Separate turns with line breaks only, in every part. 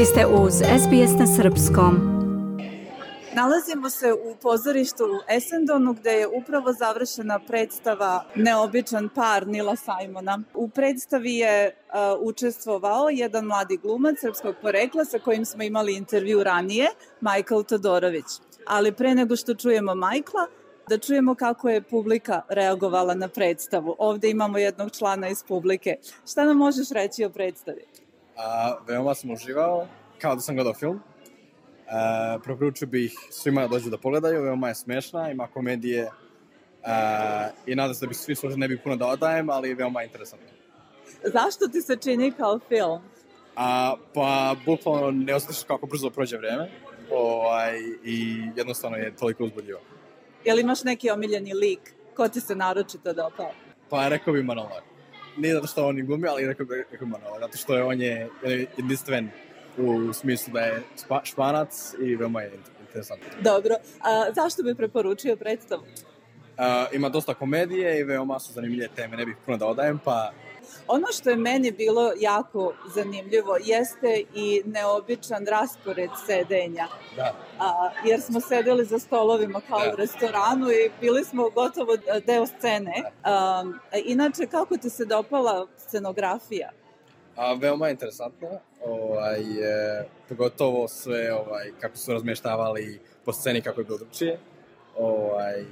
Vi ste uz SBS na Srpskom.
Nalazimo se u pozorištu u Essendonu gde je upravo završena predstava Neobičan par Nila Simona. U predstavi je uh, učestvovao jedan mladi glumac srpskog porekla sa kojim smo imali intervju ranije, Michael Todorović. Ali pre nego što čujemo Majkla, da čujemo kako je publika reagovala na predstavu. Ovde imamo jednog člana iz publike. Šta nam možeš reći o predstavi?
A, veoma sam uživao, kao da sam gledao film. E, preporučio bih svima da dođu da pogledaju, veoma je smešna, ima komedije e, i nadam se da bi svi složili, ne bih puno da odajem, ali veoma je interesantno.
Zašto ti se čini kao film?
A, pa, bukvalno ne osjetiš kako brzo prođe vreme ovaj, i jednostavno je toliko uzbudljivo.
Jel imaš neki omiljeni lik? Ko ti se naročito dopao?
Pa rekao bi Manolo. Nije zato što on i glumi, ali rekao bi Manolo, zato što je on je jedinstven u smislu da je spa, španac i veoma je interesantno.
Dobro. A, zašto bi preporučio predstavu?
Uh, ima dosta komedije i veoma su zanimljive teme, ne bih puno da odajem, pa
Ono što je meni bilo jako zanimljivo jeste i neobičan raspored sedenja.
da.
A, jer smo sedeli za stolovima kao
Da.
u restoranu i bili smo gotovo deo scene. A, inače, kako ti se dopala scenografija?
A, veoma je interesantno, ovaj, e, pogotovo sve ovaj, kako su razmeštavali po sceni kako je bilo drugčije. Ovaj, e,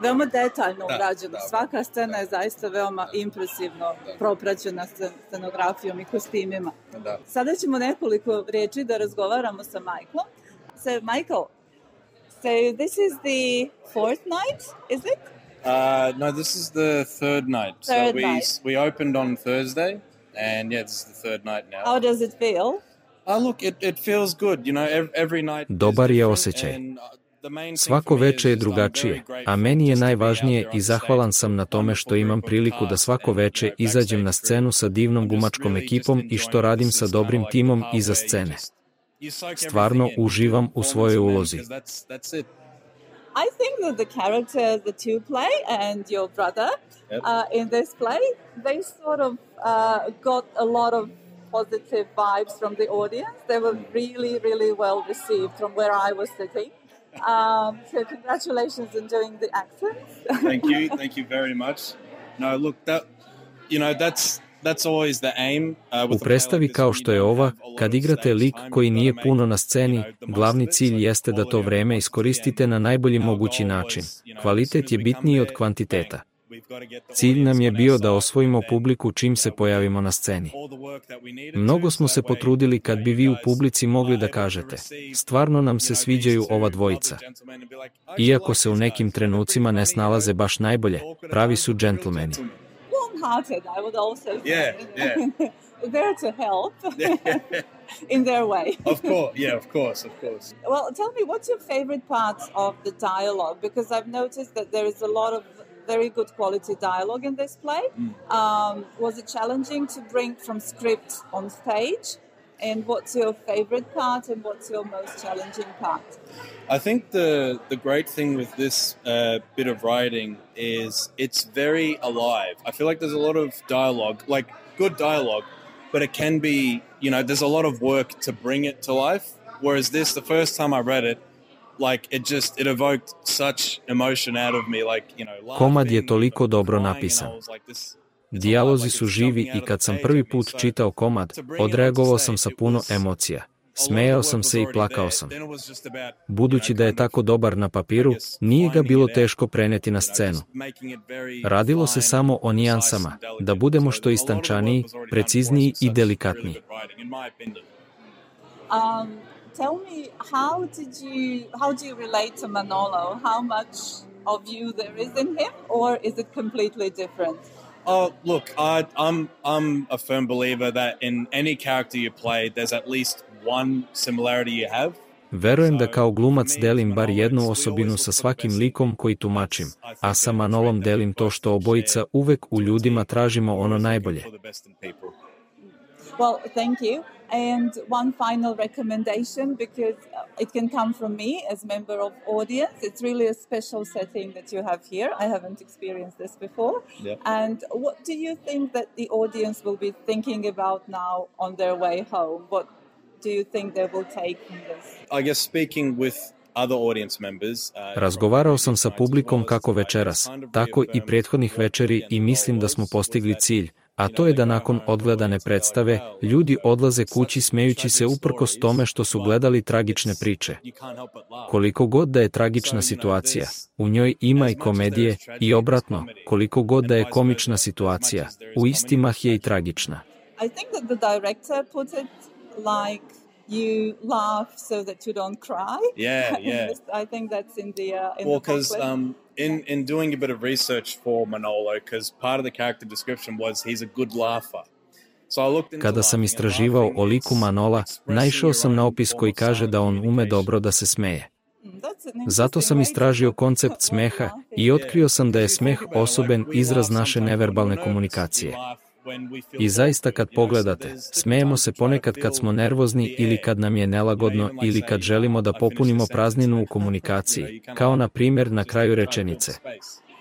Veoma detaljno
Da,
urađeno.
da,
Svaka scena
da.
je zaista veoma impresivno
Da.
propraćena scen- scenografijom i kostimima.
da.
Sada ćemo nekoliko reči da razgovaramo sa Michaelom. So, Michael, so this is the fourth night, is it?
Uh, no, this is the third night.
Third
so we
night.
we opened on Thursday, and yeah, this is the third night now.
How does it feel?
Oh, look, it, it feels good. You know, every, every night.
Dobar je osjećaj.
The
Svako veče je drugačije, a meni je najvažnije i zahvalan sam na tome što imam priliku da svako veče izađem na scenu sa divnom gumačkom ekipom i što radim sa dobrim timom
the
iza scene. Stvarno uživam u svojoj ulozi.
I think that the character that you play and your brother uh, in this play, they sort of uh, got a lot of positive vibes from the audience. They were really, really well received from where I was sitting. Um, so congratulations on doing the accents.
Thank you, thank you very much. No, look, that you know that's that's always the aim. Uh, with
U predstavi kao što je ova, kad igrate lik koji nije puno na sceni, glavni cilj jeste da to vreme iskoristite na najbolji mogući način. Kvalitet je bitniji od kvantiteta. Cilj nam je bio da osvojimo publiku čim se pojavimo na sceni. Mnogo smo se potrudili kad bi vi u publici mogli da kažete, stvarno nam se sviđaju ova dvojica. Iako se u nekim trenucima ne snalaze baš najbolje, pravi su džentlmeni.
gentlemen.
Warm-hearted, I would also say.
Yeah, yeah.
There to help in their way.
Of course, yeah, of course, of course.
Well, tell me, what's your favorite part of the dialogue? Because I've noticed that there is a lot of very good quality dialogue in this play. Um, was it challenging to bring from script on stage? And what's your favorite part and what's your most challenging part?
I think the the great thing with this uh, bit of writing is it's very alive. I feel like there's a lot of dialogue, like good dialogue, but it can be, you know, there's a lot of work to bring it to life. Whereas this, the first time I read it, like it just it evoked such emotion out of me, like you know.
Komad je toliko
like,
dobro napisan. Dijalozi su živi i kad sam prvi put čitao komad, odreagovao sam sa puno emocija. Smejao sam se i plakao sam. Budući da je tako dobar na papiru, nije ga bilo teško preneti na scenu. Radilo se samo o nijansama, da budemo što istančaniji, precizniji i delikatniji.
Um, tell me, how did you how do you relate to Manolo? How much of you there is in him, or is it completely different?
Oh, look, I, I'm I'm a firm believer that in any character you play, there's at least one similarity you have.
Verujem da kao glumac delim bar jednu osobinu sa svakim likom koji tumačim, a sa Manolom delim to što obojica uvek u ljudima tražimo ono najbolje.
Well, thank you. And one final recommendation, because uh, it can come from me as member of audience. It's really a special setting that you have here. I haven't experienced this before.
Yeah.
And what do you think that the audience will be thinking about now on their way home? What do you think they will take from this?
I guess speaking with other audience members, uh,
Razgovarao sam sa publikom kako večeras, tako i prethodnih večeri i mislim da smo postigli cilj, a to je da nakon odgledane predstave ljudi odlaze kući smejući se uprkos tome što su gledali tragične priče. Koliko god da je tragična situacija, u njoj ima i komedije i obratno, koliko god da je komična situacija, u isti mah je i tragična.
I think that the director put it like you laugh so that you don't cry.
Yeah, yeah.
I think that's in the uh, in
well,
the
um, in in doing a bit of research for Manolo, because part of the character description was he's a good laugher. So I looked into
Kada sam istraživao o liku Manola, naišao sam na opis koji kaže da on ume dobro da se smeje. Zato sam istražio koncept smeha i otkrio sam da je smeh osoben izraz naše neverbalne komunikacije.
We laugh when we feel
I zaista
awkward,
kad
you know, so
pogledate,
there's
smejemo se
to try to
ponekad kad smo nervozni ili kad nam je nelagodno ili kad želimo da popunimo prazninu u komunikaciji, kao na primjer na kraju
try to fill the
rečenice.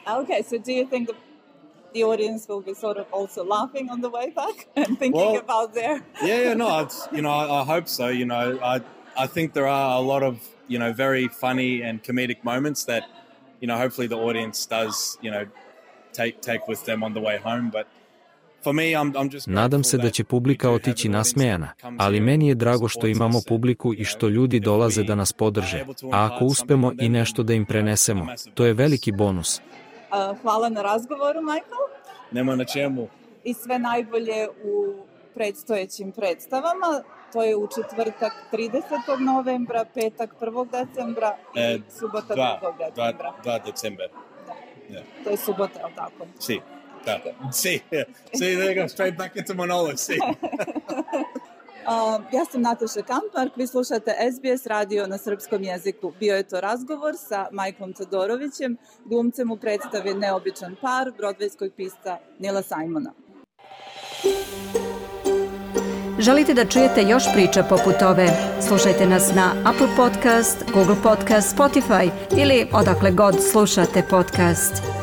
Okay, so do you think the, the audience will be sort of also laughing on the way back and thinking
Well,
about their
yeah, yeah, no, it's, you know, I, I hope so. You know, I I think there are a lot of you know very funny and comedic moments that you know hopefully the audience does you know take take with them on the way home. But
Nadam se da će publika otići nasmejana, ali meni je drago što imamo publiku i što ljudi dolaze da nas podrže, a ako uspemo i nešto da im prenesemo, to je veliki bonus.
Hvala na razgovoru, Michael.
Nema na čemu.
I sve najbolje u predstojećim predstavama. To je u četvrtak 30. novembra, petak 1. decembra i
E,
subota
Dva,
2.
dva,
decembra.
dva december.
To je subota, je li tako?
Si, da. Si, see, there you go, straight back into Manolo. Si.
Uh, ja sam Nataša Kampark, vi slušate SBS radio na srpskom jeziku. Bio je to razgovor sa Majkom Todorovićem, glumcem u predstavi Neobičan par brodvejskog pisca Nila Simona.
Želite da čujete još priča poput ove? Slušajte nas na Apple Podcast, Google Podcast, Spotify ili odakle god slušate podcast.